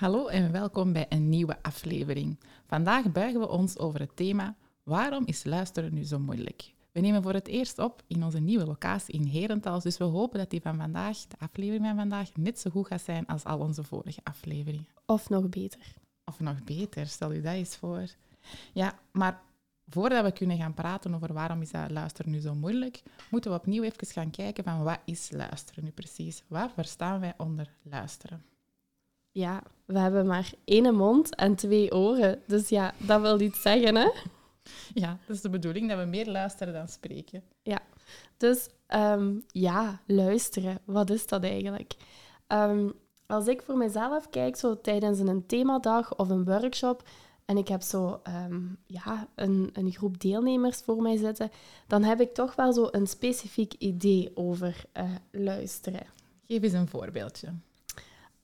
Hallo en welkom bij een nieuwe aflevering. Vandaag buigen we ons over het thema Waarom is luisteren nu zo moeilijk? We nemen voor het eerst op in onze nieuwe locatie in Herentals, dus we hopen dat die van vandaag, de aflevering van vandaag, net zo goed gaat zijn als al onze vorige afleveringen. Of nog beter. Of nog beter, stel u dat eens voor. Ja, maar voordat we kunnen gaan praten over waarom is dat luisteren nu zo moeilijk, moeten we opnieuw even gaan kijken van wat is luisteren nu precies? Wat verstaan wij onder luisteren? Ja, we hebben maar één mond en twee oren. Dus ja, dat wil iets zeggen, hè? Ja, dat is de bedoeling, dat we meer luisteren dan spreken. Ja, dus ehm, ja, luisteren. Wat is dat eigenlijk? Ehm, als ik voor mezelf kijk, zo tijdens een themadag of een workshop, en ik heb zo ehm, ja, een, een groep deelnemers voor mij zitten, dan heb ik toch wel zo een specifiek idee over uh, luisteren. Geef eens een voorbeeldje.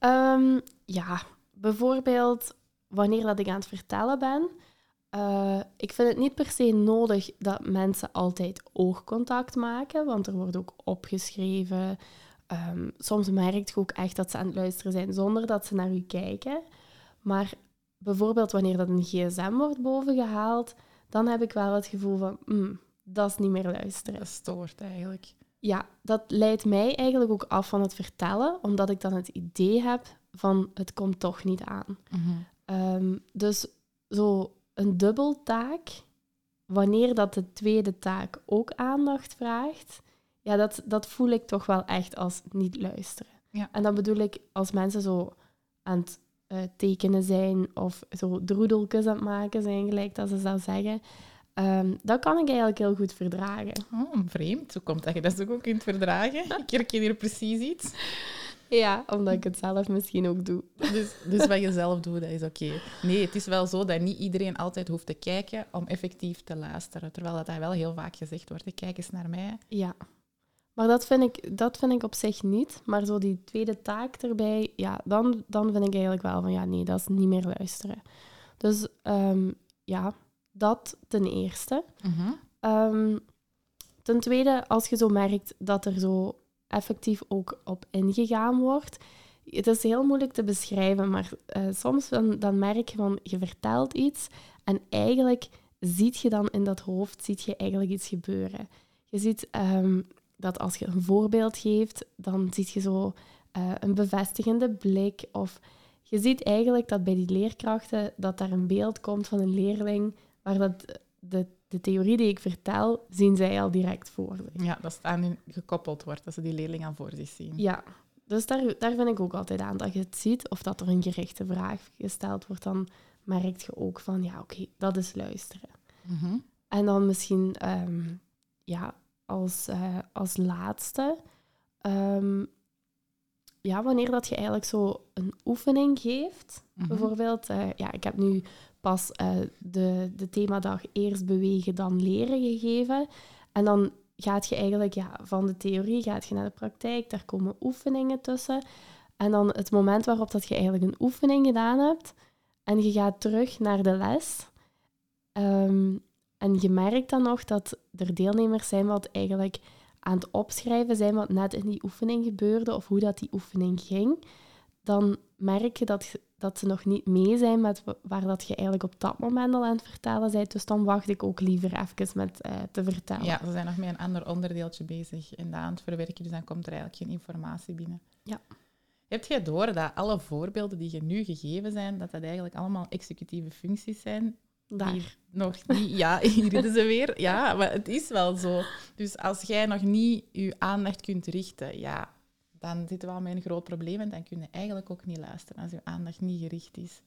Um, ja, bijvoorbeeld wanneer dat ik aan het vertellen ben. Uh, ik vind het niet per se nodig dat mensen altijd oogcontact maken, want er wordt ook opgeschreven. Um, soms merk je ook echt dat ze aan het luisteren zijn zonder dat ze naar u kijken. Maar bijvoorbeeld wanneer dat een gsm wordt bovengehaald, dan heb ik wel het gevoel van, mm, dat is niet meer luisteren. Dat stoort eigenlijk. Ja, dat leidt mij eigenlijk ook af van het vertellen, omdat ik dan het idee heb van het komt toch niet aan. Mm dus zo een dubbeltaak, wanneer dat de tweede taak ook aandacht vraagt, ja, dat, dat voel ik toch wel echt als niet luisteren. Ja. En dan bedoel ik als mensen zo aan het uh, tekenen zijn of zo droedeltjes aan het maken zijn, gelijk dat ze zou zeggen. Um, dat kan ik eigenlijk heel goed verdragen. Oh, vreemd. Hoe komt dat je dat goed kunt verdragen? ik herken hier precies iets. Ja, omdat ik het zelf misschien ook doe. Dus, dus wat je zelf doet, dat is oké. Nee, het is wel zo dat niet iedereen altijd hoeft te kijken om effectief te luisteren. Terwijl dat wel heel vaak gezegd wordt. Kijk eens naar mij. Ja. Maar dat vind ik, dat vind ik op zich niet. Maar zo die tweede taak erbij, ja, dan, dan vind ik eigenlijk wel van ja, nee, dat is niet meer luisteren. Dus um, ja, dat ten eerste. Mm ten tweede, als je zo merkt dat er zo effectief ook op ingegaan wordt. Het is heel moeilijk te beschrijven, maar uh, soms dan, dan merk je van je vertelt iets en eigenlijk ziet je dan in dat hoofd ziet je eigenlijk iets gebeuren. Je ziet um, dat als je een voorbeeld geeft, dan zie je zo uh, een bevestigende blik of je ziet eigenlijk dat bij die leerkrachten dat daar een beeld komt van een leerling waar dat de, de theorie die ik vertel, zien zij al direct voor zich. Ja, dat het aan gekoppeld wordt, dat ze die leerling aan voor zich zien. Ja, dus daar, daar vind ik ook altijd aan. Dat je het ziet of dat er een gerichte vraag gesteld wordt, dan merk je ook van, ja, oké, dat is luisteren. Mhm. En dan misschien, ehm, ja, als, uh, als laatste, ehm, ja, wanneer dat je eigenlijk zo een oefening geeft, mhm. bijvoorbeeld, uh, ja, ik heb nu pas uh, de, de themadag eerst bewegen, dan leren gegeven. En dan gaat je eigenlijk ja, van de theorie gaat je naar de praktijk, daar komen oefeningen tussen. En dan het moment waarop dat je eigenlijk een oefening gedaan hebt en je gaat terug naar de les. Um, en je merkt dan nog dat er deelnemers zijn wat eigenlijk aan het opschrijven zijn wat net in die oefening gebeurde of hoe dat die oefening ging. Dan merk je dat dat ze nog niet mee zijn met waar dat je eigenlijk op dat moment al aan het vertellen bent. Dus dan wacht ik ook liever even met uh, te vertellen. Ja, ze zijn nog met een ander onderdeeltje bezig en dat aan het verwerken, dus dan komt er eigenlijk geen informatie binnen. Ja. Heb jij door dat alle voorbeelden die je nu gegeven zijn, dat dat eigenlijk allemaal executieve functies zijn? Daar. nog niet... Ja, hier is ze weer. Ja, maar het is wel zo. Dus als jij nog niet je aandacht kunt richten, ja, dan zitten we al met een groot probleem en dan kun je eigenlijk ook niet luisteren als je aandacht niet gericht is.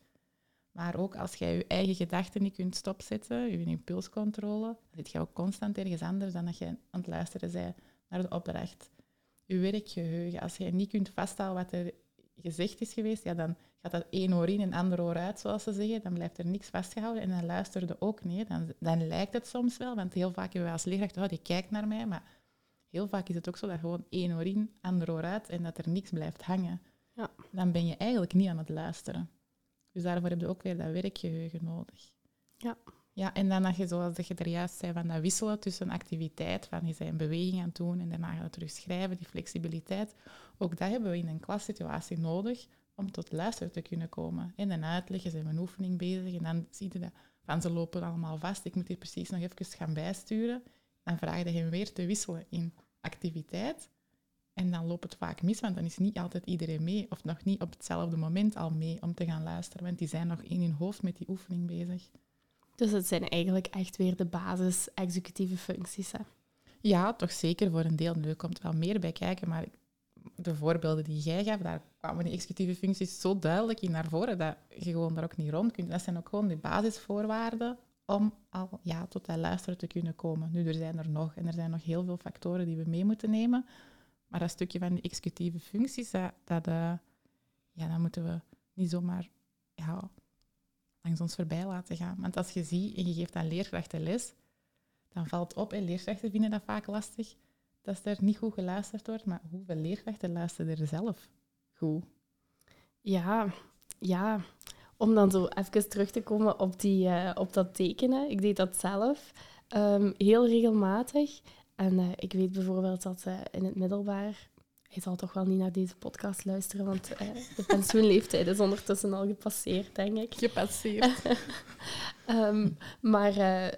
Maar ook als jij je eigen gedachten niet kunt stopzetten, je impulscontrole, dan zit je ook constant ergens anders dan dat je aan het luisteren bent naar de opdracht. Je werkgeheugen, als jij niet kunt vaststellen wat er gezegd is geweest, ja, dan gaat dat één oor in en ander oor uit, zoals ze zeggen. Dan blijft er niks vastgehouden en dan luisterde ook niet. Dan, dan lijkt het soms wel, want heel vaak hebben we als leerkracht, oh, die kijkt naar mij, maar heel vaak is het ook zo dat gewoon één oor in, ander oor uit en dat er niks blijft hangen. Ja. Dan ben je eigenlijk niet aan het luisteren. Dus daarvoor heb je ook weer dat werkgeheugen nodig. Ja. Ja, en dan dat je, zoals je er juist zei, van dat wisselen tussen activiteit, van je bent een beweging aan het doen en daarna ga je terug schrijven, die flexibiliteit. Ook dat hebben we in een klassituatie nodig om tot luisteren te kunnen komen. En dan uitleggen, zijn we een oefening bezig en dan zie je dat van ze lopen allemaal vast, ik moet hier precies nog even gaan bijsturen. Dan vraag je hem weer te wisselen in activiteit. En dan loopt het vaak mis, want dan is niet altijd iedereen mee, of nog niet op hetzelfde moment al mee om te gaan luisteren, want die zijn nog in hun hoofd met die oefening bezig. Dus het zijn eigenlijk echt weer de basis-executieve functies. Hè? Ja, toch zeker voor een deel. Nu komt wel meer bij kijken, maar de voorbeelden die jij gaf, daar kwamen die executieve functies zo duidelijk in naar voren dat je gewoon daar ook niet rond kunt. Dat zijn ook gewoon de basisvoorwaarden om al ja, tot dat luisteren te kunnen komen. Nu, er zijn er nog en er zijn nog heel veel factoren die we mee moeten nemen. Maar dat stukje van die executieve functies, dat, uh, ja, dat moeten we niet zomaar ja, langs ons voorbij laten gaan. Want als je ziet en je geeft aan leerkrachten les, dan valt op, en leerkrachten vinden dat vaak lastig, dat er niet goed geluisterd wordt. Maar hoeveel leerkrachten luisteren er zelf goed? Ja, ja. Om dan zo even terug te komen op, die, uh, op dat tekenen. Ik deed dat zelf um, heel regelmatig. En uh, ik weet bijvoorbeeld dat uh, in het middelbaar hij zal toch wel niet naar deze podcast luisteren, want de pensioenleeftijd is ondertussen al gepasseerd, denk ik. Gepasseerd. um, maar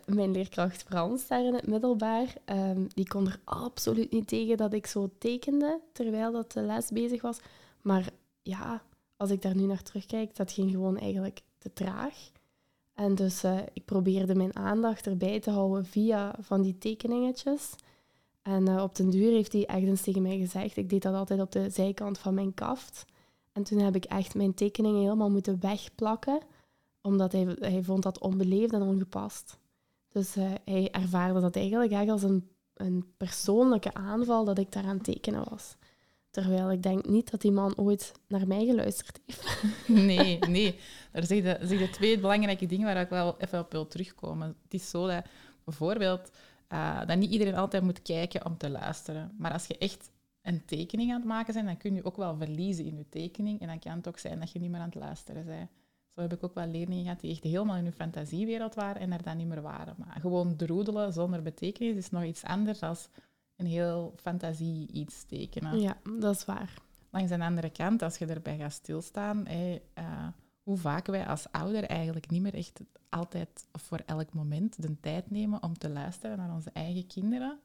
mijn leerkracht Frans daar in het middelbaar, um, die kon er absoluut niet tegen dat ik zo tekende terwijl dat de les bezig was. Maar ja, als ik daar nu naar terugkijk, dat ging gewoon eigenlijk te traag. En dus uh, ik probeerde mijn aandacht erbij te houden via van die tekeningetjes. En uh, op den duur heeft hij echt eens tegen mij gezegd, ik deed dat altijd op de zijkant van mijn kaft. En toen heb ik echt mijn tekeningen helemaal moeten wegplakken, omdat hij, hij vond dat onbeleefd en ongepast. Dus uh, hij ervaarde dat eigenlijk echt als een, een persoonlijke aanval dat ik daaraan tekenen was. Terwijl ik denk niet dat die man ooit naar mij geluisterd heeft. Nee, nee. Daar zeg je, zeg je twee belangrijke dingen waar ik wel even op wil terugkomen. Het is zo dat bijvoorbeeld uh, dat niet iedereen altijd moet kijken om te luisteren. Maar als je echt een tekening aan het maken bent, dan kun je ook wel verliezen in je tekening. En dan kan het ook zijn dat je niet meer aan het luisteren bent. Zo heb ik ook wel leerlingen gehad die echt helemaal in hun fantasiewereld waren en er dan niet meer waren. Maar gewoon droedelen zonder betekenis is nog iets anders dan een heel fantasie iets tekenen. Ja, dat is waar. Langs de andere kant, als je erbij gaat stilstaan, hey, uh, hoe vaak wij als ouder eigenlijk niet meer echt altijd of voor elk moment de tijd nemen om te luisteren naar onze eigen kinderen.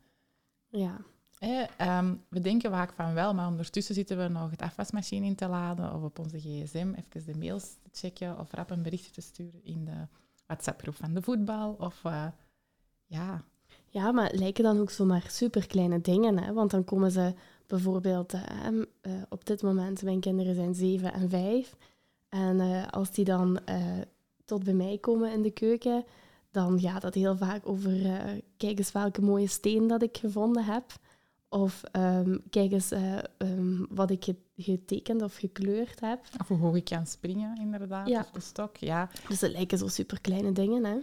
Ja. Eh, we denken vaak van wel, maar ondertussen zitten we nog het afwasmachine in te laden of op onze gsm even de mails te checken of rap een berichtje te sturen in de WhatsApp-groep van de voetbal. Of, uh, ja. Ja, maar het lijken dan ook zomaar superkleine dingen. Hè? Want dan komen ze bijvoorbeeld, uh, op dit moment, mijn kinderen zijn zeven en vijf. En uh, als die dan uh, tot bij mij komen in de keuken, dan gaat dat heel vaak over uh, kijk eens welke mooie steen dat ik gevonden heb. Of um, kijk eens um, wat ik getekend of gekleurd heb. Of hoe hoog ik kan springen, inderdaad. Ja. Of de stok, ja. Dus het lijken zo super kleine dingen, hè.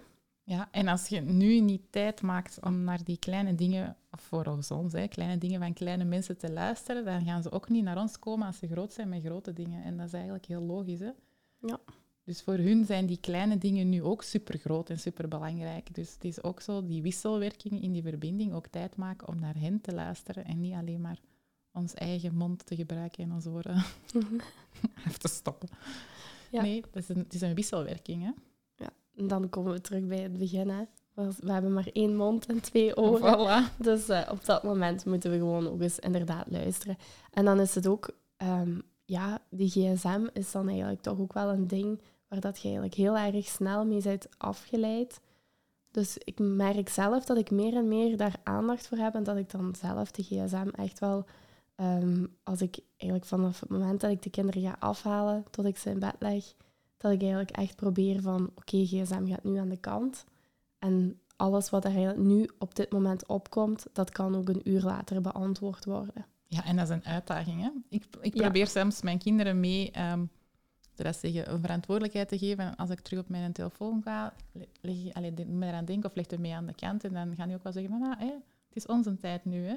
Ja, en als je nu niet tijd maakt om naar die kleine dingen, of voor ons, hè, kleine dingen van kleine mensen te luisteren, dan gaan ze ook niet naar ons komen als ze groot zijn met grote dingen. En dat is eigenlijk heel logisch. Hè? Ja. Dus voor hun zijn die kleine dingen nu ook super groot en super belangrijk. Dus het is ook zo die wisselwerking in die verbinding, ook tijd maken om naar hen te luisteren en niet alleen maar ons eigen mond te gebruiken en ons oren even te stoppen. Ja. Nee, het is, een, het is een wisselwerking. Hè? Dan komen we terug bij het begin. Hè. We hebben maar één mond en twee oren. Dus uh, op dat moment moeten we gewoon ook eens inderdaad luisteren. En dan is het ook, um, ja, die gsm is dan eigenlijk toch ook wel een ding waar dat je eigenlijk heel erg snel mee bent afgeleid. Dus ik merk zelf dat ik meer en meer daar aandacht voor heb en dat ik dan zelf de gsm echt wel, um, als ik eigenlijk vanaf het moment dat ik de kinderen ga afhalen tot ik ze in bed leg, dat ik eigenlijk echt probeer van, oké, gsm gaat nu aan de kant. En alles wat er nu op dit moment opkomt, dat kan ook een uur later beantwoord worden. Ja, en dat is een uitdaging. Hè? Ik, ik probeer soms mijn kinderen mee um, zeggen, een verantwoordelijkheid te geven. En als ik terug op mijn telefoon ga, leg je allee, me eraan denken of leg het mee aan de kant. En dan gaan die ook wel zeggen van, ah, hé, het is onze tijd nu. Hè?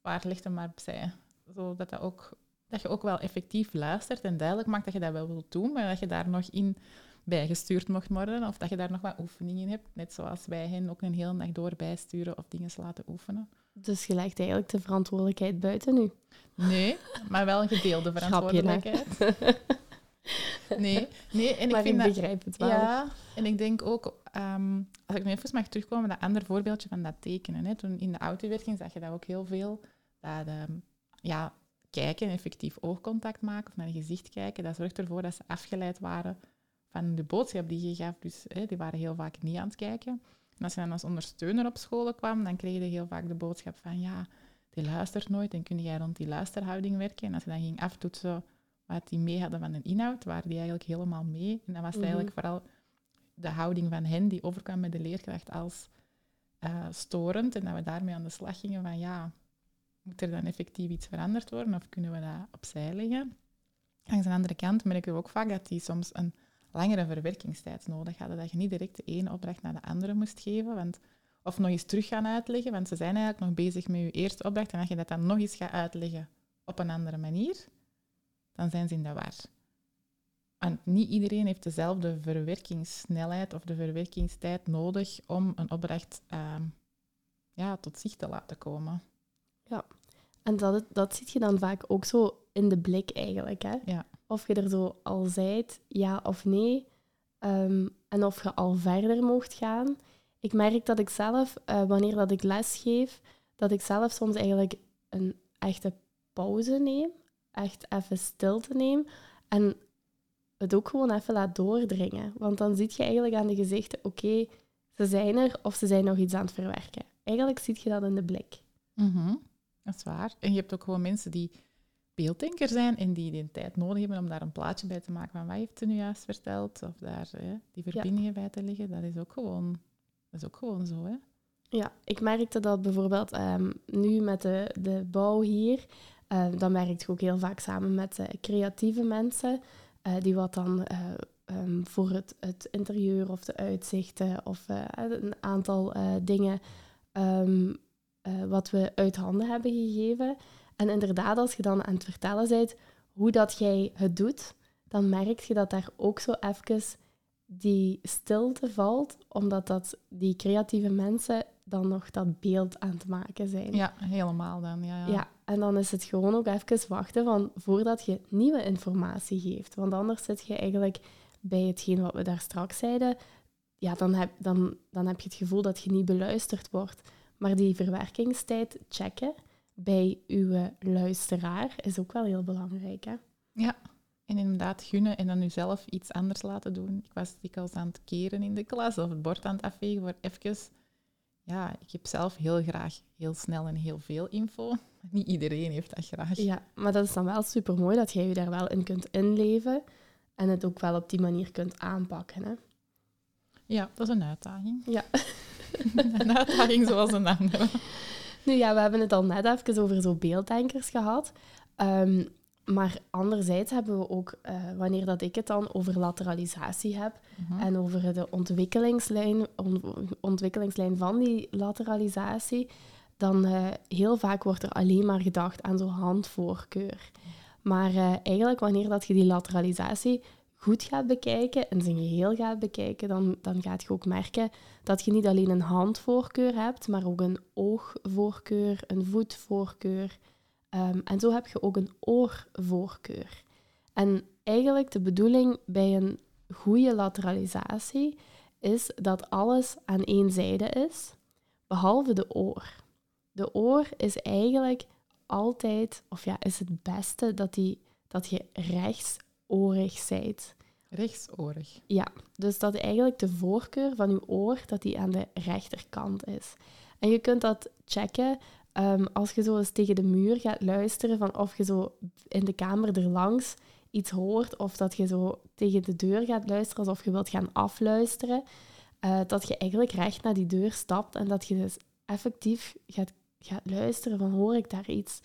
Waar ligt hem maar opzij. Zodat dat, ook, dat je ook wel effectief luistert en duidelijk maakt dat je dat wel wilt doen, maar dat je daar nog in bijgestuurd mocht worden of dat je daar nog wat oefeningen hebt. Net zoals wij hen ook een hele dag door bijsturen of dingen laten oefenen. Dus je legt eigenlijk de verantwoordelijkheid buiten nu? Nee, maar wel een gedeelde verantwoordelijkheid. nee, nee, en ik maar vind ik begrijp het wel. Ja, en ik denk ook, ehm, als ik nu even mag terugkomen, dat andere voorbeeldje van dat tekenen. Hè. Toen in de autowerking zag je dat ook heel veel. Dat, um, ja, kijken, effectief oogcontact maken of naar je gezicht kijken, dat zorgt ervoor dat ze afgeleid waren van de boodschap die je gaf. Dus hè, die waren heel vaak niet aan het kijken. En als je dan als ondersteuner op scholen kwam, dan kreeg je heel vaak de boodschap van ja, die luistert nooit en kun jij rond die luisterhouding werken. En als je dan ging aftoetsen wat die mee hadden van een inhoud, waren die eigenlijk helemaal mee. En dan was het eigenlijk mhm. vooral de houding van hen die overkwam met de leerkracht als uh, storend. En dat we daarmee aan de slag gingen van ja, moet er dan effectief iets veranderd worden of kunnen we dat opzij leggen? Aan de andere kant merken we ook vaak dat die soms een langere verwerkingstijd nodig hadden. Dat je niet direct de ene opdracht naar de andere moest geven. Want, of nog eens terug gaan uitleggen, want ze zijn eigenlijk nog bezig met je eerste opdracht. En als je dat dan nog eens gaat uitleggen op een andere manier, dan zijn ze in de war. Want niet iedereen heeft dezelfde verwerkingssnelheid of de verwerkingstijd nodig om een opdracht ehm, ja, tot zich te laten komen. Ja, en dat, dat zie je dan vaak ook zo in de blik eigenlijk. Hè? Ja. Of je er zo al zijt, ja of nee. Ehm, en of je al verder mocht gaan. Ik merk dat ik zelf, uh, wanneer dat ik les geef, dat ik zelf soms eigenlijk een echte pauze neem. Echt even stilte neem. En het ook gewoon even laat doordringen. Want dan zie je eigenlijk aan de gezichten, oké, ze zijn er of ze zijn nog iets aan het verwerken. Eigenlijk zie je dat in de blik. Mm Dat is waar. En je hebt ook gewoon mensen die beelddenker zijn en die de tijd nodig hebben om daar een plaatje bij te maken van wat heeft ze nu juist verteld, of daar hè, die verbindingen bij te leggen, dat is ook gewoon, dat is ook gewoon zo. Hè? Ja, ik merkte dat bijvoorbeeld um, nu met de, de bouw hier, uh, dan werk ik ook heel vaak samen met uh, creatieve mensen, uh, die wat dan um, voor het, het interieur of de uitzichten of een aantal dingen um, wat we uit handen hebben gegeven, en inderdaad, als je dan aan het vertellen bent hoe dat jij het doet, dan merk je dat daar ook zo even die stilte valt, omdat dat die creatieve mensen dan nog dat beeld aan het maken zijn. Ja, helemaal dan. Ja, ja. ja en dan is het gewoon ook even wachten van, voordat je nieuwe informatie geeft. Want anders zit je eigenlijk bij hetgeen wat we daar straks zeiden, ja, dan heb, dan, dan heb je het gevoel dat je niet beluisterd wordt. Maar die verwerkingstijd checken, bij uw luisteraar is ook wel heel belangrijk. Hè? Ja, en inderdaad gunnen en dan zelf iets anders laten doen. Ik was dikwijls aan het keren in de klas of het bord aan het afvegen voor even... Ja, ik heb zelf heel graag heel snel en heel veel info. Niet iedereen heeft dat graag. Ja, maar dat is dan wel super mooi dat jij je daar wel in kunt inleven en het ook wel op die manier kunt aanpakken. Hè? Ja, dat is een uitdaging. Ja. een uitdaging zoals een andere. Nu ja, we hebben het al net even over zo beelddenkers gehad. Um, maar anderzijds hebben we ook, uh, wanneer dat ik het dan over lateralisatie heb mhm. en over de ontwikkelingslijn, ontwikkelingslijn van die lateralisatie, dan uh, heel vaak wordt er alleen maar gedacht aan zo'n handvoorkeur. Maar uh, eigenlijk wanneer dat je die lateralisatie goed gaat bekijken en zijn geheel gaat bekijken, dan, dan gaat je ook merken dat je niet alleen een handvoorkeur hebt, maar ook een oogvoorkeur, een voetvoorkeur. Um, en zo heb je ook een oorvoorkeur. En eigenlijk de bedoeling bij een goede lateralisatie is dat alles aan één zijde is, behalve de oor. De oor is eigenlijk altijd, of ja, is het beste dat, die, dat je rechts orig zijt. Rechtsorig? Ja, dus dat eigenlijk de voorkeur van je oor dat die aan de rechterkant is. En je kunt dat checken um, als je zo eens tegen de muur gaat luisteren, van of je zo in de kamer erlangs iets hoort, of dat je zo tegen de deur gaat luisteren alsof je wilt gaan afluisteren, uh, dat je eigenlijk recht naar die deur stapt en dat je dus effectief gaat, gaat luisteren van hoor ik daar iets.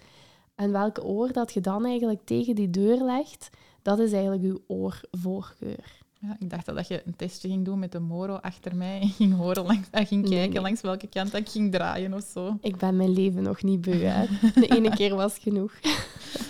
En welke oor dat je dan eigenlijk tegen die deur legt, dat is eigenlijk je oorvoorkeur. Ja, ik dacht dat je een testje ging doen met de moro achter mij en ging, horen langs, en ging kijken langs welke kant ik ging draaien of zo. Ik ben mijn leven nog niet beu. Hè. De ene keer was genoeg.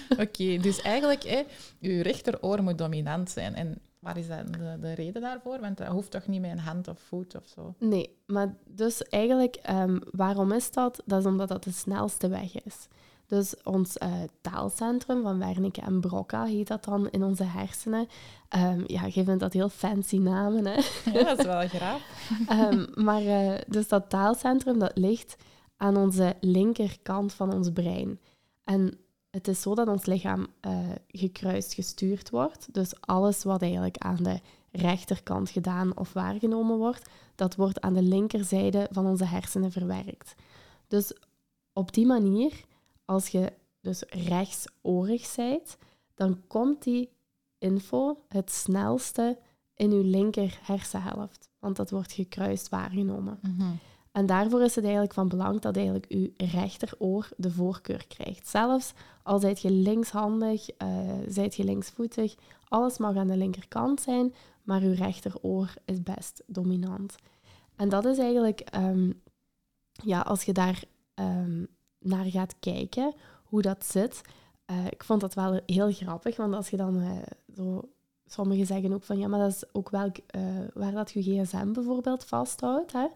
Oké, dus eigenlijk, hè, je rechteroor moet dominant zijn. En waar is dat de, de, reden daarvoor? Want dat hoeft toch niet met een hand of voet of zo? Nee, maar dus eigenlijk, um, waarom is dat? Dat is omdat dat de snelste weg is. Dus ons uh, taalcentrum van Wernicke en Brocca heet dat dan in onze hersenen. Um, ja, je vindt dat heel fancy namen, hè? Ja, dat is wel graag. um, maar uh, dus dat taalcentrum, dat ligt aan onze linkerkant van ons brein. En het is zo dat ons lichaam uh, gekruist gestuurd wordt. Dus alles wat eigenlijk aan de rechterkant gedaan of waargenomen wordt, dat wordt aan de linkerzijde van onze hersenen verwerkt. Dus op die manier als je dus rechtsorig bent, dan komt die info het snelste in je linker hersenhelft. Want dat wordt gekruist waargenomen. Mhm. En daarvoor is het eigenlijk van belang dat eigenlijk je rechteroor de voorkeur krijgt. Zelfs al zijt je linkshandig, uh, zijt je linksvoetig, alles mag aan de linkerkant zijn, maar je rechteroor is best dominant. En dat is eigenlijk, um, ja, als je daar um, naar gaat kijken, hoe dat zit. Uh, ik vond dat wel heel grappig, want als je dan uh, zo... Sommigen zeggen ook van, ja, maar dat is ook welk, uh, waar dat je gsm bijvoorbeeld vasthoudt. Hè?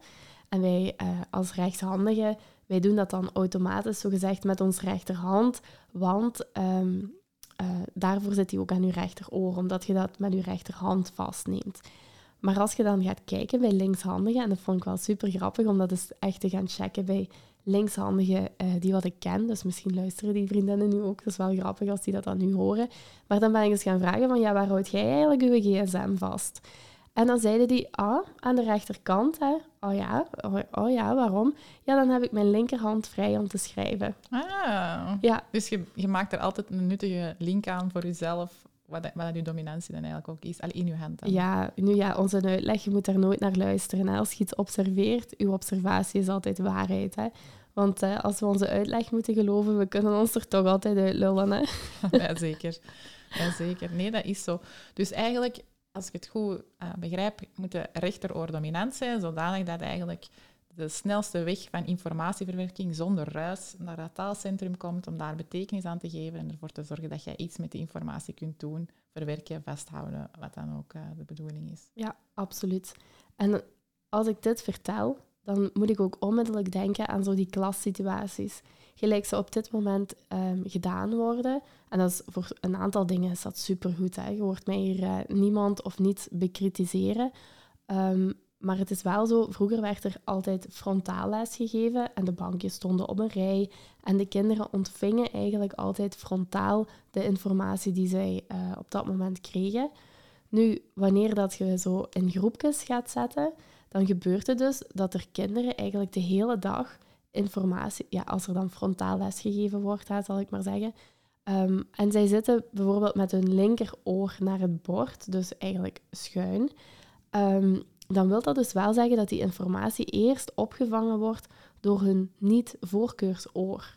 En wij als rechtshandigen, wij doen dat dan automatisch, zogezegd, met ons rechterhand. Want um, daarvoor zit hij ook aan je rechteroor, omdat je dat met je rechterhand vastneemt. Maar als je dan gaat kijken bij linkshandigen, en dat vond ik wel super grappig om dat eens echt te gaan checken bij linkshandige uh, die wat ik ken. Dus misschien luisteren die vriendinnen nu ook. Dat is wel grappig als die dat dan nu horen. Maar dan ben ik eens gaan vragen van, ja, waar houd jij eigenlijk je gsm vast? En dan zeiden die, ah, aan de rechterkant, hè. Oh ja, oh, oh, ja, waarom? Ja, dan heb ik mijn linkerhand vrij om te schrijven. Ah, ja. dus je, je maakt er altijd een nuttige link aan voor jezelf wat, wat je dominantie dan eigenlijk ook is, al in je hand. Dan. Ja, nu ja, onze uitleg, je moet daar nooit naar luisteren. Als je iets observeert, uw observatie is altijd waarheid. Hè? Want uh, als we onze uitleg moeten geloven, we kunnen ons er toch altijd uit lullen. Hè? ja, zeker. ja, zeker. Nee, dat is zo. Dus eigenlijk, als ik het goed uh, begrijp, moet de rechteroor dominant zijn, zodanig dat eigenlijk de snelste weg van informatieverwerking zonder ruis naar het taalcentrum komt om daar betekenis aan te geven en ervoor te zorgen dat je iets met die informatie kunt doen, verwerken, vasthouden, wat dan ook uh, de bedoeling is. Ja, absoluut. En als ik dit vertel, dan moet ik ook onmiddellijk denken aan zo die klassituaties. Gelijk ze op dit moment um, gedaan worden. En dat is voor een aantal dingen is dat supergoed. Hè. Je hoort mij hier uh, niemand of niet bekritiseren. Um, maar het is wel zo, vroeger werd er altijd frontaal les gegeven en de bankjes stonden op een rij. En de kinderen ontvingen eigenlijk altijd frontaal de informatie die zij uh, op dat moment kregen. Nu, wanneer dat je zo in groepjes gaat zetten, dan gebeurt het dus dat er kinderen eigenlijk de hele dag informatie, ja, als er dan frontaal les gegeven wordt, zal ik maar zeggen. Um, en zij zitten bijvoorbeeld met hun linkeroor naar het bord, dus eigenlijk schuin. Um, dan wil dat dus wel zeggen dat die informatie eerst opgevangen wordt door hun niet-voorkeursoor.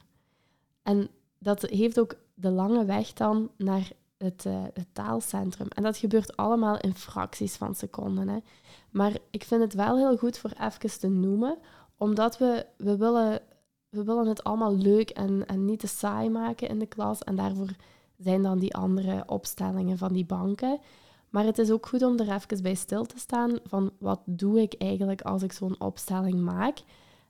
En dat heeft ook de lange weg dan naar het, uh, het, taalcentrum. En dat gebeurt allemaal in fracties van seconden. Hè. Maar ik vind het wel heel goed voor even te noemen, omdat we, we, willen, we willen het allemaal leuk en, en niet te saai maken in de klas. En daarvoor zijn dan die andere opstellingen van die banken. Maar het is ook goed om er even bij stil te staan van wat doe ik eigenlijk als ik zo'n opstelling maak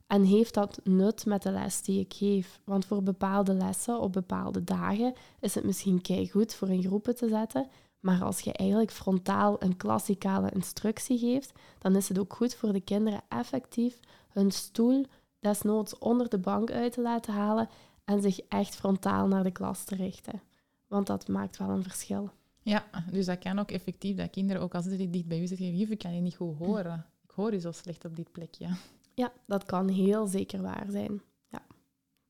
en heeft dat nut met de les die ik geef? Want voor bepaalde lessen op bepaalde dagen is het misschien goed voor in groepen te zetten, maar als je eigenlijk frontaal een klassikale instructie geeft, dan is het ook goed voor de kinderen effectief hun stoel desnoods onder de bank uit te laten halen en zich echt frontaal naar de klas te richten. Want dat maakt wel een verschil. Ja, dus dat kan ook effectief, dat kinderen, ook als ze dicht bij u zitten, ik kan je niet goed horen. Ik hoor je zo slecht op dit plekje. Ja, dat kan heel zeker waar zijn. Ja.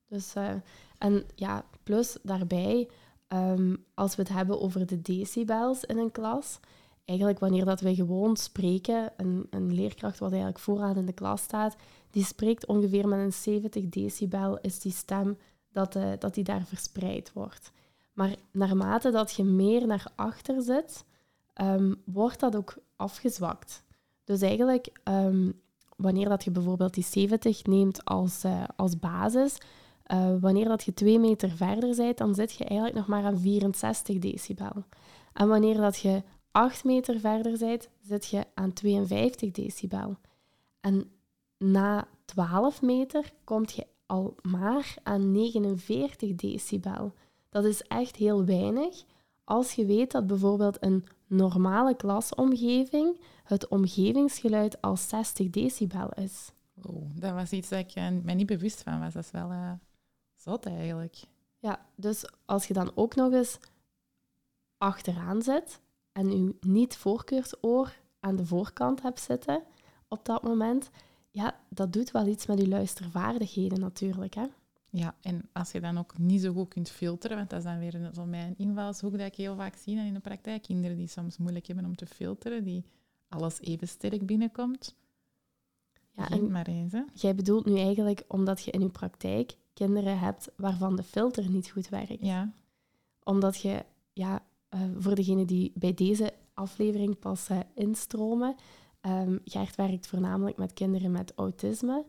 Dus, uh, en ja, plus daarbij, um, als we het hebben over de decibels in een klas, eigenlijk wanneer dat wij gewoon spreken, een, een leerkracht wat eigenlijk vooraan in de klas staat, die spreekt ongeveer met een 70 decibel, is die stem dat, uh, dat die daar verspreid wordt. Maar naarmate dat je meer naar achter zit, um, wordt dat ook afgezwakt. Dus eigenlijk, um, wanneer dat je bijvoorbeeld die 70 neemt als, uh, als basis, uh, wanneer dat je twee meter verder bent, dan zit je eigenlijk nog maar aan 64 decibel. En wanneer dat je 8 meter verder bent, zit je aan 52 decibel. En na 12 meter kom je al maar aan 49 decibel. Dat is echt heel weinig als je weet dat bijvoorbeeld een normale klasomgeving het omgevingsgeluid al 60 decibel is. Oh, dat was iets dat ik uh, mij niet bewust van was. Dat is wel uh, zot eigenlijk. Ja, dus als je dan ook nog eens achteraan zit en je niet-voorkeursoor aan de voorkant hebt zitten op dat moment, ja, dat doet wel iets met je luistervaardigheden natuurlijk. Hè? Ja, en als je dan ook niet zo goed kunt filteren, want dat is dan weer zo mijn invalshoek dat ik heel vaak zie in de praktijk, kinderen die soms moeilijk hebben om te filteren, die alles even sterk binnenkomt. Ja, en maar eens. Hè? Jij bedoelt nu eigenlijk omdat je in je praktijk kinderen hebt waarvan de filter niet goed werkt. Ja. Omdat je, ja, uh, voor degenen die bij deze aflevering pas uh, instromen, um, Gert werkt voornamelijk met kinderen met autisme.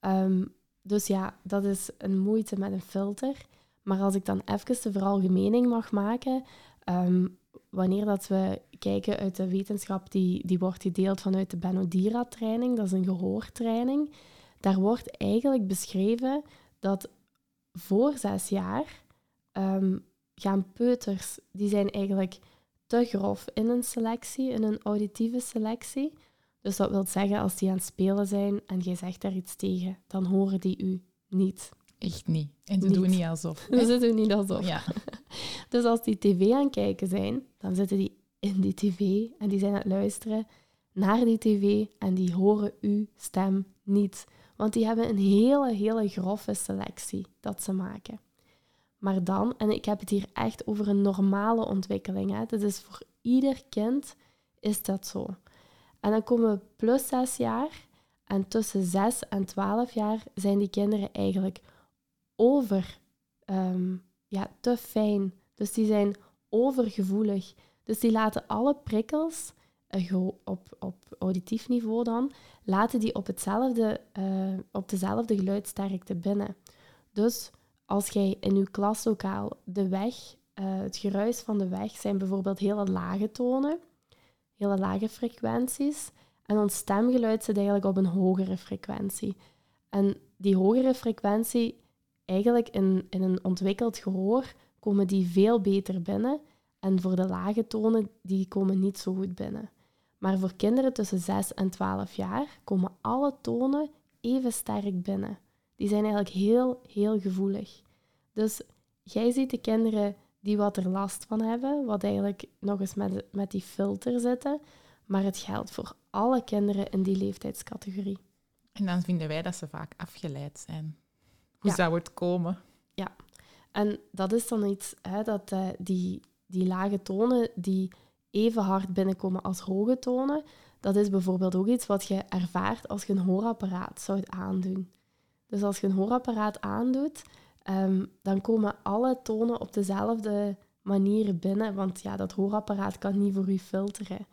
Um, dus ja, dat is een moeite met een filter. Maar als ik dan even de veralgemening mag maken, um, wanneer dat we kijken uit de wetenschap die, die wordt gedeeld vanuit de Benodira-training, dat is een gehoortraining, daar wordt eigenlijk beschreven dat voor zes jaar um, gaan peuters, die zijn eigenlijk te grof in een selectie, in een auditieve selectie. Dus dat wil zeggen, als die aan het spelen zijn en jij zegt daar iets tegen, dan horen die u niet. Echt niet. En ze doen niet alsof. Ze doen niet alsof. Ja. dus als die tv aan het kijken zijn, dan zitten die in die tv en die zijn aan het luisteren naar die tv en die horen uw stem niet. Want die hebben een hele, hele grove selectie dat ze maken. Maar dan, en ik heb het hier echt over een normale ontwikkeling, hè, dat is voor ieder kind is dat zo. En dan komen we plus zes jaar. En tussen 6 en 12 jaar zijn die kinderen eigenlijk over, um, ja, te fijn. Dus die zijn overgevoelig. Dus die laten alle prikkels, uh, op, op auditief niveau dan, laten die op, hetzelfde, uh, op dezelfde geluidsterkte binnen. Dus als jij in je klaslokaal de weg, uh, het geruis van de weg zijn bijvoorbeeld hele lage tonen, hele lage frequenties. En ons stemgeluid zit eigenlijk op een hogere frequentie. En die hogere frequentie, eigenlijk in, in een ontwikkeld gehoor, komen die veel beter binnen. En voor de lage tonen, die komen niet zo goed binnen. Maar voor kinderen tussen 6 en 12 jaar komen alle tonen even sterk binnen. Die zijn eigenlijk heel, heel gevoelig. Dus jij ziet de kinderen die wat er last van hebben, wat eigenlijk nog eens met, met die filter zitten. Maar het geldt voor alle kinderen in die leeftijdscategorie. En dan vinden wij dat ze vaak afgeleid zijn. Hoe zou het komen? Ja, en dat is dan iets, hè, dat uh, die, die lage tonen die even hard binnenkomen als hoge tonen, dat is bijvoorbeeld ook iets wat je ervaart als je een hoorapparaat zou aandoen. Dus als je een hoorapparaat aandoet, um, dan komen alle tonen op dezelfde manier binnen, want ja, dat hoorapparaat kan niet voor u filteren.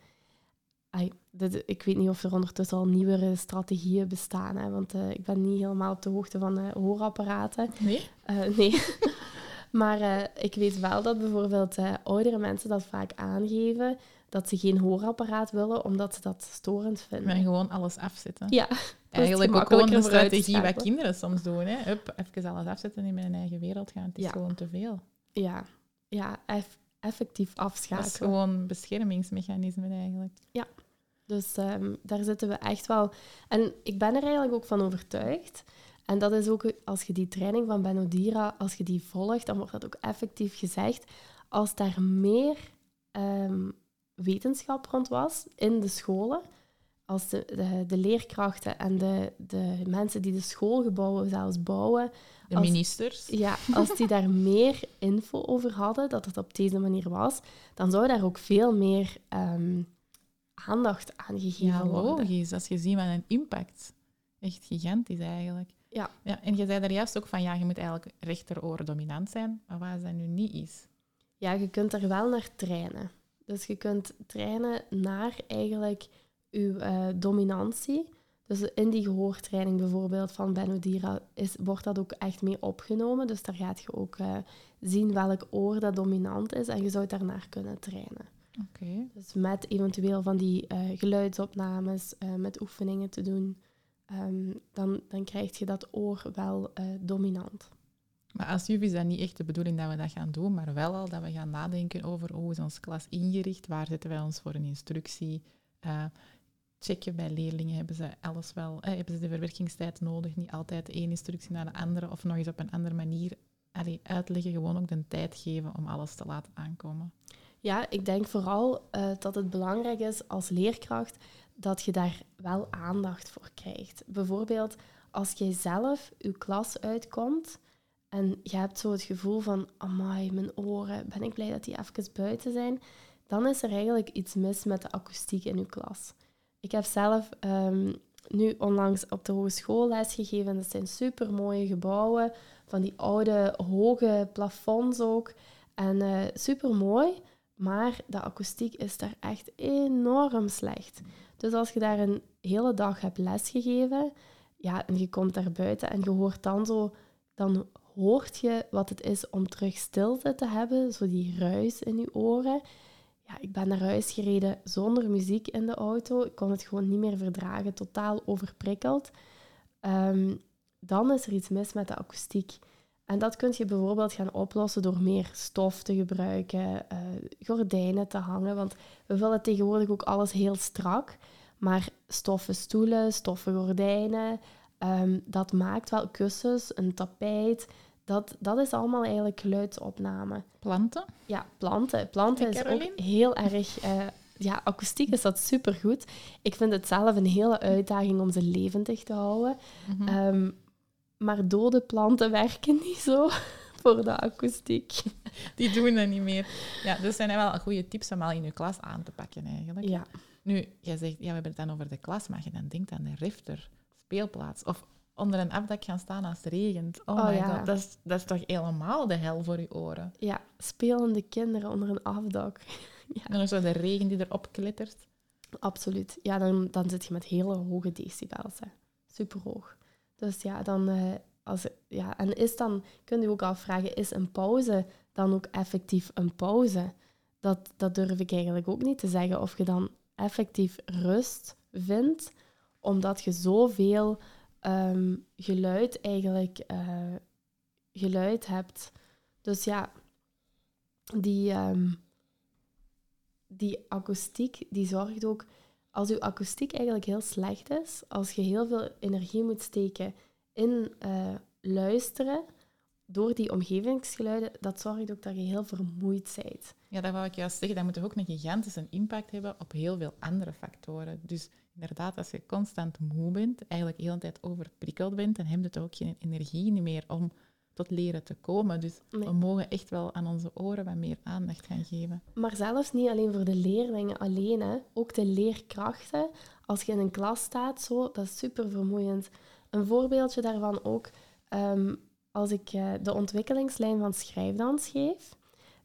Dit, ik weet niet of er ondertussen al nieuwere strategieën bestaan, hè, want uh, ik ben niet helemaal op de hoogte van uh, hoorapparaten. Nee? Uh, nee. maar ik weet wel dat bijvoorbeeld oudere mensen dat vaak aangeven, dat ze geen hoorapparaat willen, omdat ze dat storend vinden. Maar gewoon alles afzetten. Ja. Eigenlijk ook gewoon een strategie wat kinderen soms doen. Hè. Hup, even alles afzetten in mijn eigen wereld gaan. Het is gewoon te veel. Ja, ja eff effectief afschakelen. Dat is gewoon beschermingsmechanisme eigenlijk. Ja, dus um, daar zitten we echt wel... En ik ben er eigenlijk ook van overtuigd. En dat is ook, als je die training van Benodira, als je die volgt, dan wordt dat ook effectief gezegd. Als daar meer um, wetenschap rond was in de scholen, als de, de, de, leerkrachten en de, de mensen die de schoolgebouwen zelfs bouwen... De ministers. Ja, als die daar meer info over hadden, dat het op deze manier was, dan zou daar ook veel meer um, aandacht aan gegeven ja, worden. logisch. Als je ziet wat een impact echt gigantisch eigenlijk. Ja. ja. En je zei daar juist ook van, ja, je moet eigenlijk rechteroor dominant zijn. Maar wat als dat nu niet is? Ja, je kunt er wel naar trainen. Dus je kunt trainen naar eigenlijk je uh, dominantie. Dus in die gehoortraining bijvoorbeeld van Benodira is, wordt dat ook echt mee opgenomen. Dus daar gaat je ook uh, zien welk oor dat dominant is en je zou daarnaar kunnen trainen. Oké. Dus met eventueel van die uh, geluidsopnames, met oefeningen te doen, um, dan, dan krijg je dat oor wel dominant. Maar als juf is dat niet echt de bedoeling dat we dat gaan doen, maar wel al dat we gaan nadenken over hoe is onze klas ingericht, waar zetten wij ons voor een instructie, uh, checken bij leerlingen, hebben ze alles wel, eh, hebben ze de verwerkingstijd nodig, niet altijd de ene instructie naar de andere of nog eens op een andere manier uitleggen, gewoon ook de tijd geven om alles te laten aankomen. Ja, ik denk vooral uh, dat het belangrijk is als leerkracht dat je daar wel aandacht voor krijgt. Bijvoorbeeld als jij zelf je klas uitkomt en je hebt zo het gevoel van, amai, mijn oren, ben ik blij dat die even buiten zijn, dan is er eigenlijk iets mis met de akoestiek in je klas. Ik heb zelf um, nu onlangs op de hogeschool les gegeven. Dat zijn super mooie gebouwen, van die oude hoge plafonds ook. En uh, eh, super mooi, maar de akoestiek is daar echt enorm slecht. Dus als je daar een hele dag hebt lesgegeven, ja, en je komt daar buiten en je hoort dan zo, dan hoort je wat het is om terug stilte te hebben, zo die ruis in je oren ja, ik ben naar huis gereden zonder muziek in de auto. Ik kon het gewoon niet meer verdragen, totaal overprikkeld. Ehm, dan is er iets mis met de akoestiek. En dat kun je bijvoorbeeld gaan oplossen door meer stof te gebruiken, uh, gordijnen te hangen. Want we willen tegenwoordig ook alles heel strak. Maar stoffen stoelen, stoffen gordijnen, ehm, dat maakt wel kussens, een tapijt. Dat, dat is allemaal eigenlijk geluidsopname. Planten? Ja, planten. Planten is ook heel erg... Uh, ja, akoestiek is dat supergoed. Ik vind het zelf een hele uitdaging om ze levendig te houden. Mm -hmm. maar dode planten werken niet zo voor de akoestiek. Die doen dat niet meer. Ja, dus zijn wel goede tips om al in je klas aan te pakken eigenlijk. Ja. Nu, jij zegt, ja, we hebben het dan over de klas, maar je dan denkt aan de rifter, speelplaats. Of onder een afdak gaan staan als het regent. Oh, oh ja. god, dat is, dat is toch helemaal de hel voor je oren? Ja, spelende kinderen onder een afdak. ja. En dan zo de regen die erop klittert. Absoluut. Ja, dan, dan zit je met hele hoge decibels. Hè. Superhoog. Dus ja, dan... Uh, als, ja, en is dan, kun je ook afvragen, is een pauze dan ook effectief een pauze? Dat, dat durf ik eigenlijk ook niet te zeggen. Of je dan effectief rust vindt, omdat je zoveel Ehm, geluid eigenlijk uh, geluid hebt. Dus ja, die, um, die akoestiek die zorgt ook, als uw akoestiek eigenlijk heel slecht is, als je heel veel energie moet steken in uh, luisteren door die omgevingsgeluiden, dat zorgt ook dat je heel vermoeid bent. Ja, dat wou ik juist zeggen. Dat moet ook een gigantische impact hebben op heel veel andere factoren. Dus inderdaad, als je constant moe bent, eigenlijk de hele tijd overprikkeld bent, dan heb je ook geen energie meer om tot leren te komen. Dus we mogen echt wel aan onze oren wat meer aandacht gaan geven. Maar zelfs niet alleen voor de leerlingen alleen, hè. ook de leerkrachten. Als je in een klas staat, zo, dat is super vermoeiend. Een voorbeeldje daarvan ook, um, als ik uh, de ontwikkelingslijn van schrijfdans geef,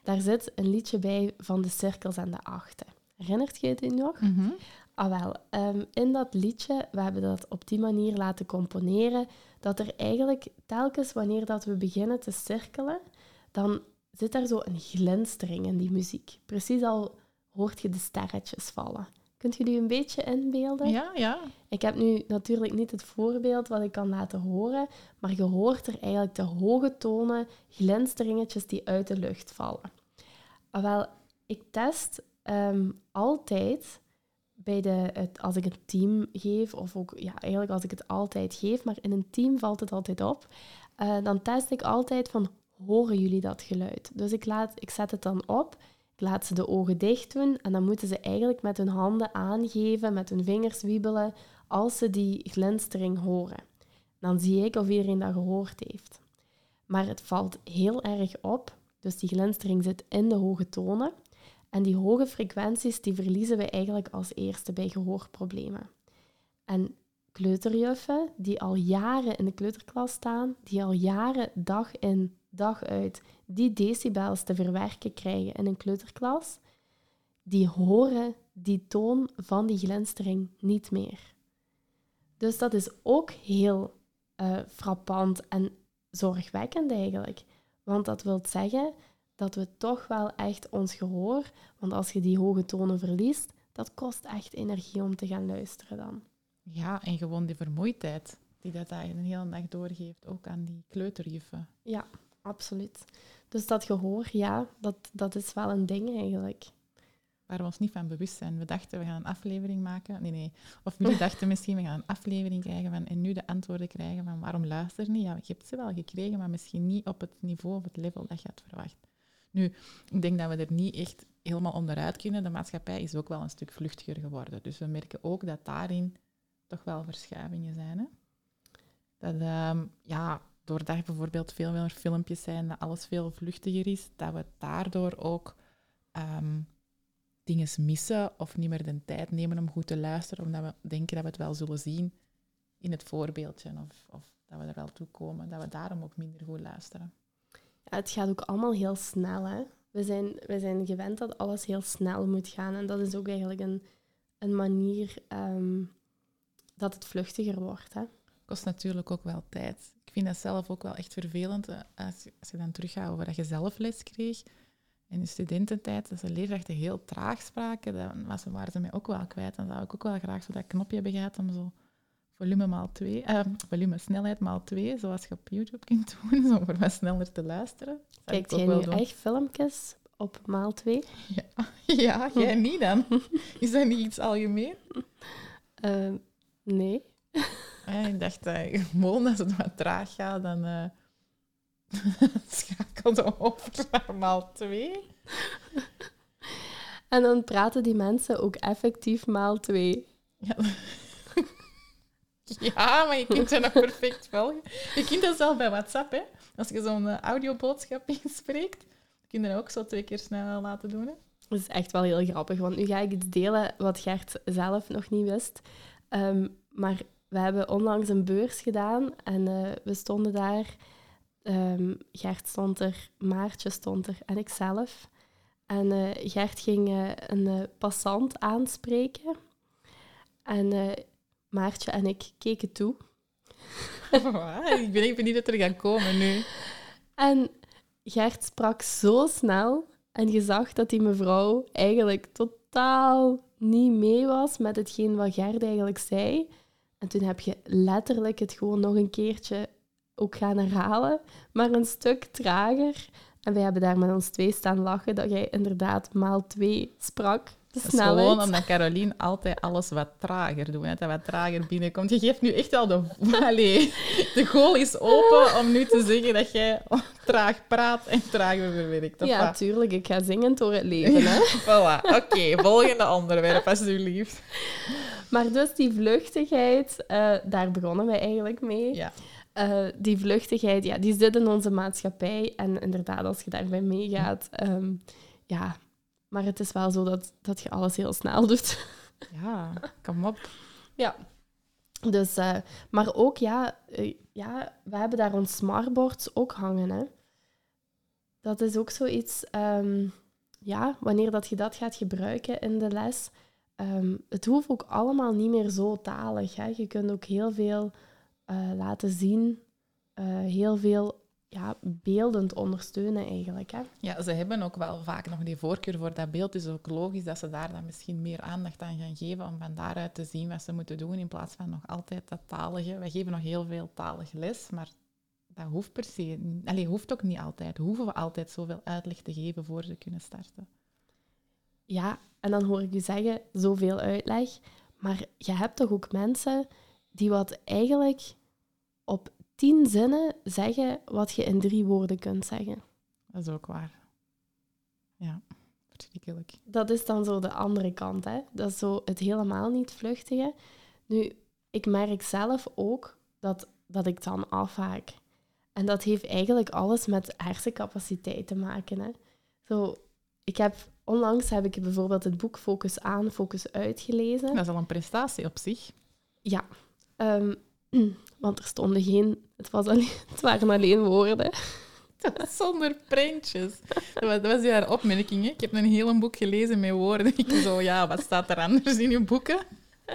daar zit een liedje bij van de cirkels en de achten. Herinnert je het nog? Mm Ah wel, ehm, in dat liedje, we hebben dat op die manier laten componeren, dat er eigenlijk telkens wanneer dat we beginnen te cirkelen, dan zit daar zo een glinstering in die muziek. Precies al hoort je de sterretjes vallen. Kunt je die een beetje inbeelden? Ja, ja. Ik heb nu natuurlijk niet het voorbeeld wat ik kan laten horen, maar je hoort er eigenlijk de hoge tonen, glinsteringetjes die uit de lucht vallen. Ah, wel, ik test ehm, altijd bij de, het, als ik een team geef, of ook ja, eigenlijk als ik het altijd geef, maar in een team valt het altijd op, uh, dan test ik altijd van, horen jullie dat geluid? Dus ik, laat, ik zet het dan op, ik laat ze de ogen dicht doen en dan moeten ze eigenlijk met hun handen aangeven, met hun vingers wiebelen, als ze die glinstering horen. Dan zie ik of iedereen dat gehoord heeft. Maar het valt heel erg op, dus die glinstering zit in de hoge tonen. En die hoge frequenties die verliezen we eigenlijk als eerste bij gehoorproblemen. En kleuterjuffen die al jaren in de kleuterklas staan, die al jaren dag in dag uit die decibels te verwerken krijgen in een kleuterklas, die horen die toon van die glinstering niet meer. Dus dat is ook heel uh, frappant en zorgwekkend eigenlijk. Want dat wil zeggen dat we toch wel echt ons gehoor, want als je die hoge tonen verliest, dat kost echt energie om te gaan luisteren dan. Ja, en gewoon die vermoeidheid die dat eigenlijk een hele dag doorgeeft, ook aan die kleuterjuffen. Ja, absoluut. Dus dat gehoor, ja, dat, dat is wel een ding eigenlijk. Waar we ons niet van bewust zijn. We dachten, we gaan een aflevering maken. Nee, nee. Of jullie dachten misschien, we gaan een aflevering krijgen van, en nu de antwoorden krijgen van waarom luister niet? Ja, je hebt ze wel gekregen, maar misschien niet op het niveau of het level dat je had verwacht. Nu, ik denk dat we er niet echt helemaal onderuit kunnen. De maatschappij is ook wel een stuk vluchtiger geworden. Dus we merken ook dat daarin toch wel verschuivingen zijn. Hè? Dat, um, ja, doordat bijvoorbeeld veel meer filmpjes zijn, dat alles veel vluchtiger is, dat we daardoor ook um, dingen missen of niet meer de tijd nemen om goed te luisteren, omdat we denken dat we het wel zullen zien in het voorbeeldje of, of dat we er wel toe komen, dat we daarom ook minder goed luisteren. Het gaat ook allemaal heel snel. Hè? We, zijn, we zijn gewend dat alles heel snel moet gaan. En dat is ook eigenlijk een, een manier um, dat het vluchtiger wordt. Hè? Kost natuurlijk ook wel tijd. Ik vind dat zelf ook wel echt vervelend. Eh, als je, als je dan teruggaat over dat je zelf les kreeg. In de studententijd, als de leerkrachten heel traag spraken, dan was, waren ze mij ook wel kwijt. Dan zou ik ook wel graag zo dat knopje hebben gehad om zo volume maal 2, uh, eh, volume snelheid maal 2, zoals je op YouTube kunt doen, zo voor wat sneller te luisteren. Kijkt jij nu echt filmpjes op maal 2? Ja, ja jij niet dan. Is dat niet iets algemeen? Uh, nee. Ja, ik dacht, uh, gewoon als het wat traag gaat, dan uh, schakelde over naar maal 2. En dan praten die mensen ook effectief maal 2. Ja. Ja, maar je kunt ze nog perfect volgen. Je kunt dat zelf bij WhatsApp, hè. Als je zo'n uh, audioboodschap inspreekt, kun je dat ook zo twee keer snel laten doen, hè. Dat is echt wel heel grappig, want nu ga ik iets delen wat Gert zelf nog niet wist. Um, maar we hebben onlangs een beurs gedaan en uh, we stonden daar... Um, Gert stond er, Maartje stond er en ikzelf. En uh, Gert ging een passant aanspreken. En Maartje en ik keken toe. ik ben even niet dat er gaan komen nu. En Gert sprak zo snel en je zag dat die mevrouw eigenlijk totaal niet mee was met hetgeen wat Gert eigenlijk zei. En toen heb je letterlijk het gewoon nog een keertje ook gaan herhalen, maar een stuk trager. En wij hebben daar met ons twee staan lachen dat jij inderdaad maal twee sprak. Dat is gewoon omdat Caroline altijd alles wat trager doet. Dat wat trager binnenkomt. Je geeft nu echt al de... Allee, de goal is open om nu te zeggen dat jij traag praat en traag verwerkt. Ja, tuurlijk. Ik ga zingend door het leven. Hè? voilà. Oké, volgende onderwerp, alsjeblieft. Maar dus die vluchtigheid, uh, daar begonnen wij eigenlijk mee. Ja. Uh, die vluchtigheid, ja, die zit in onze maatschappij. En inderdaad, als je daarbij meegaat... Um, ja, maar het is wel zo dat, dat je alles heel snel doet. Ja, kom op. Ja. Dus, uh, maar ook, ja, uh, ja, we hebben daar ons smartboards ook hangen. Hè. Dat is ook zoiets, um, ja, wanneer dat je dat gaat gebruiken in de les. Um, het hoeft ook allemaal niet meer zo talig. Hè. Je kunt ook heel veel uh, laten zien, heel veel ja, beeldend ondersteunen eigenlijk. Hè? Ja, ze hebben ook wel vaak nog die voorkeur voor dat beeld. Het is ook logisch dat ze daar dan misschien meer aandacht aan gaan geven om van daaruit te zien wat ze moeten doen in plaats van nog altijd dat talige. Wij geven nog heel veel talig les, maar dat hoeft per se... Allee, hoeft ook niet altijd. Hoeven we altijd zoveel uitleg te geven voor ze kunnen starten. Ja, en dan hoor ik je zeggen, zoveel uitleg. Maar je hebt toch ook mensen die wat eigenlijk op tien zinnen zeggen wat je in drie woorden kunt zeggen. Dat is ook waar. Ja, verschrikkelijk. Dat is dan zo de andere kant. Hè? Dat is zo het helemaal niet vluchtige. Nu, ik merk zelf ook dat, dat ik dan afhaak. En dat heeft eigenlijk alles met hersencapaciteit te maken. Hè? Zo, ik heb, onlangs heb ik bijvoorbeeld het boek Focus aan, Focus uit gelezen. Dat is al een prestatie op zich. Ja, Ehm, want er stonden geen... Het, was alleen, het waren alleen woorden. Zonder printjes. Dat was, dat was jouw opmerking. Hè? Ik heb een heel boek gelezen met woorden. Ik zo, ja, wat staat er anders in je boeken?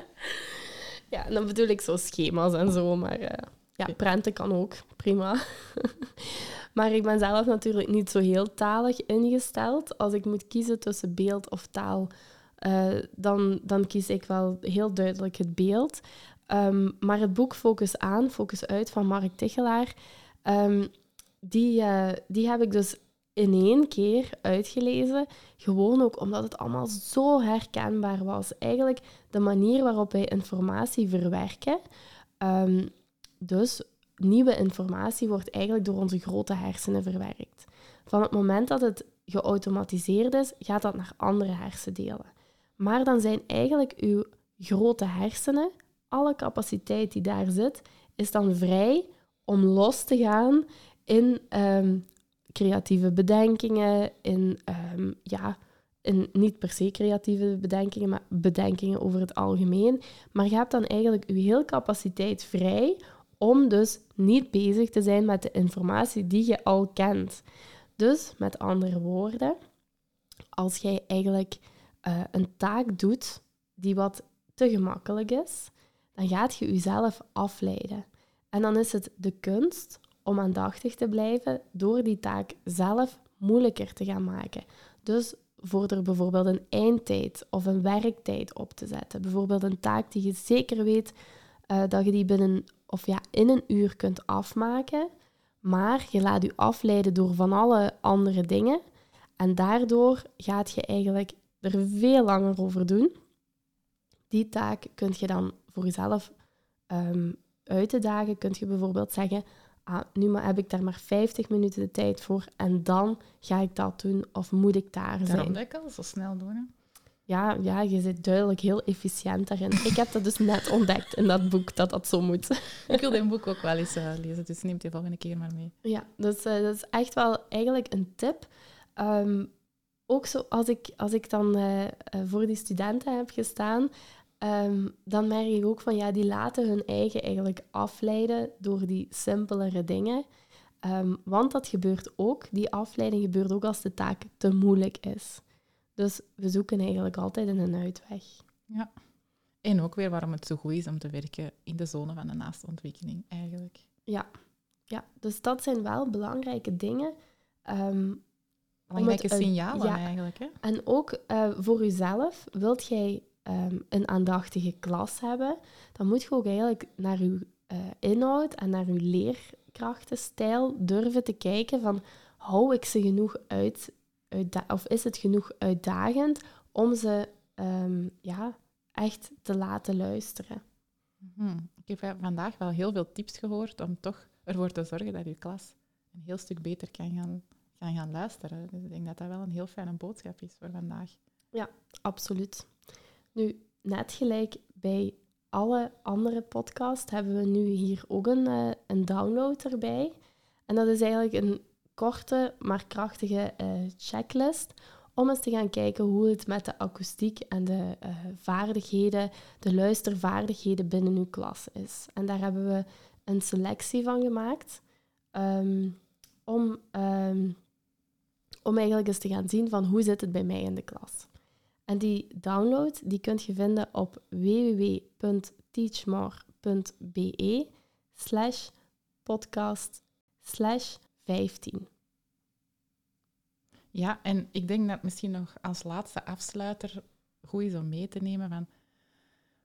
Ja, dan bedoel ik zo schema's en zo, maar uh, ja, prenten kan ook, prima. maar ik ben zelf natuurlijk niet zo heel talig ingesteld. Als ik moet kiezen tussen beeld of taal, uh, dan, dan kies ik wel heel duidelijk het beeld. Um, maar het boek Focus aan, Focus uit van Mark Tichelaar, um, die, uh, die heb ik dus in één keer uitgelezen. Gewoon ook omdat het allemaal zo herkenbaar was. Eigenlijk de manier waarop wij informatie verwerken. Um, dus nieuwe informatie wordt eigenlijk door onze grote hersenen verwerkt. Van het moment dat het geautomatiseerd is, gaat dat naar andere hersendelen. Maar dan zijn eigenlijk uw grote hersenen, alle capaciteit die daar zit, is dan vrij om los te gaan in um, creatieve bedenkingen, in, um, ja, in niet per se creatieve bedenkingen, maar bedenkingen over het algemeen. Maar je hebt dan eigenlijk je hele capaciteit vrij om dus niet bezig te zijn met de informatie die je al kent. Dus met andere woorden, als jij eigenlijk uh, een taak doet die wat te gemakkelijk is, dan gaat je jezelf afleiden. En dan is het de kunst om aandachtig te blijven door die taak zelf moeilijker te gaan maken. Dus voor er bijvoorbeeld een eindtijd of een werktijd op te zetten. Bijvoorbeeld een taak die je zeker weet uh, dat je die binnen of ja, in een uur kunt afmaken, maar je laat je afleiden door van alle andere dingen. En daardoor gaat je eigenlijk er veel langer over doen. Die taak kun je dan voor jezelf um, uit te dagen. Kun je bijvoorbeeld zeggen, ah, nu maar heb ik daar maar 50 minuten de tijd voor en dan ga ik dat doen of moet ik daar zijn. Daarom dat ik al zo snel doen. Ja, ja, je zit duidelijk heel efficiënt daarin. Ik heb dat dus net ontdekt in dat boek, dat dat zo moet. Ik wil dit boek ook wel eens uh, lezen, dus neem die volgende keer maar mee. Ja, dus, uh, dat is echt wel eigenlijk een tip. Um, ook zo, als ik, als ik dan uh, voor die studenten heb gestaan, um, dan merk ik ook van ja, die laten hun eigen eigenlijk afleiden door die simpelere dingen. Um, want dat gebeurt ook, die afleiding gebeurt ook als de taak te moeilijk is. Dus we zoeken eigenlijk altijd een uitweg. Ja. En ook weer waarom het zo goed is om te werken in de zone van de naastontwikkeling, eigenlijk. Ja, ja dus dat zijn wel belangrijke dingen. Um, belangrijke signalen ja, eigenlijk. Hè? En ook uh, voor jezelf, wilt jij um, een aandachtige klas hebben, dan moet je ook eigenlijk naar je uh, inhoud en naar je leerkrachtenstijl durven te kijken van hou ik ze genoeg uit of is het genoeg uitdagend om ze um, ja, echt te laten luisteren? Hmm. Ik heb vandaag wel heel veel tips gehoord om toch ervoor te zorgen dat je klas een heel stuk beter kan gaan, kan gaan luisteren. Dus ik denk dat dat wel een heel fijne boodschap is voor vandaag. Ja, absoluut. Nu, net gelijk bij alle andere podcasts hebben we nu hier ook een, uh, een download erbij. En dat is eigenlijk een korte, maar krachtige uh, checklist om eens te gaan kijken hoe het met de akoestiek en de uh, vaardigheden, de luistervaardigheden binnen uw klas is. En daar hebben we een selectie van gemaakt um, om, um, om eigenlijk eens te gaan zien van hoe zit het bij mij in de klas. En die download die kunt je vinden op www.teachmore.be slash podcast slash 15. Ja, en ik denk dat misschien nog als laatste afsluiter goed is om mee te nemen van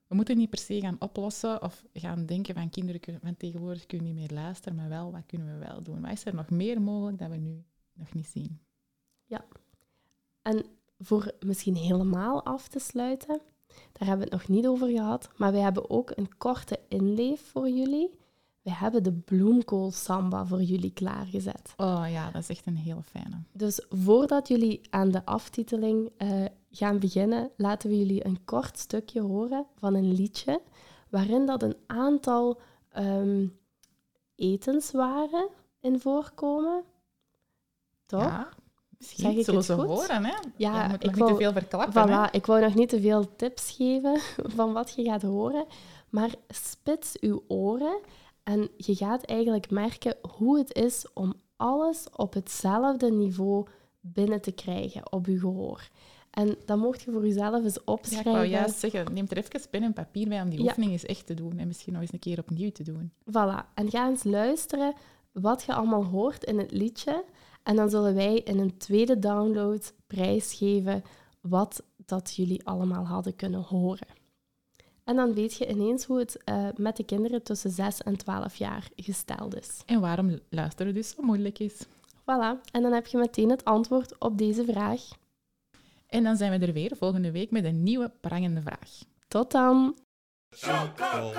we moeten niet per se gaan oplossen of gaan denken van kinderen van tegenwoordig kunnen niet meer luisteren, maar wel, wat kunnen we wel doen? Wat is er nog meer mogelijk dat we nu nog niet zien? Ja, en voor misschien helemaal af te sluiten, daar hebben we het nog niet over gehad, maar wij hebben ook een korte inleef voor jullie we hebben de bloemkool samba voor jullie klaargezet. Oh ja, dat is echt een heel fijne. Dus voordat jullie aan de aftiteling uh, gaan beginnen, laten we jullie een kort stukje horen van een liedje waarin dat een aantal um, etenswaren in voorkomen. Toch? Ja, Misschien Zeg ik zullen het ze goed? horen, hè? Ja, Je moet ik nog wou- niet te veel verklappen? Voilà, ik wou nog niet te veel tips geven van wat je gaat horen, maar spits uw oren en je gaat eigenlijk merken hoe het is om alles op hetzelfde niveau binnen te krijgen op je gehoor. En dat mocht je voor jezelf eens Ja, opschrijven. ik wou juist zeggen, neem er even pen en papier bij om die Ja. oefening eens echt te doen. En misschien nog eens een keer opnieuw te doen. Voilà. En ga eens luisteren wat je allemaal hoort in het liedje. En dan zullen wij in een tweede download prijsgeven wat dat jullie allemaal hadden kunnen horen. En dan weet je ineens hoe het eh, met de kinderen tussen 6 en 12 jaar gesteld is. En waarom luisteren dus zo moeilijk is. Voilà. En dan heb je meteen het antwoord op deze vraag. En dan zijn we er weer volgende week met een nieuwe prangende vraag. Tot dan! Fly, fly,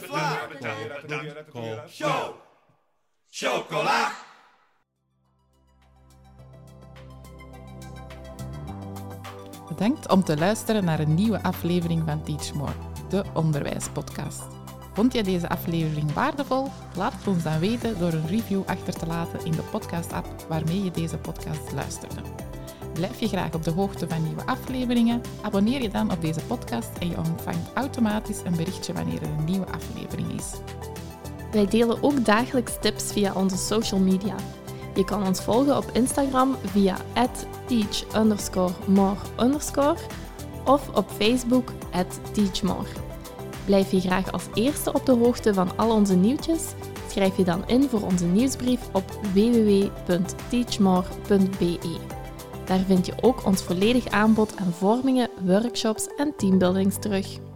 fly. Chocola! Bedankt om te luisteren naar een nieuwe aflevering van Teach More, de onderwijspodcast. Vond je deze aflevering waardevol? Laat het ons dan weten door een review achter te laten in de podcast-app waarmee je deze podcast luisterde. Blijf je graag op de hoogte van nieuwe afleveringen? Abonneer je dan op deze podcast en je ontvangt automatisch een berichtje wanneer er een nieuwe aflevering is. Wij delen ook dagelijks tips via onze social media. Je kan ons volgen op Instagram via teach more of op Facebook teachmore. Blijf je graag als eerste op de hoogte van al onze nieuwtjes? Schrijf je dan in voor onze nieuwsbrief op www.teachmore.be. Daar vind je ook ons volledig aanbod aan vormingen, workshops en teambuildings terug.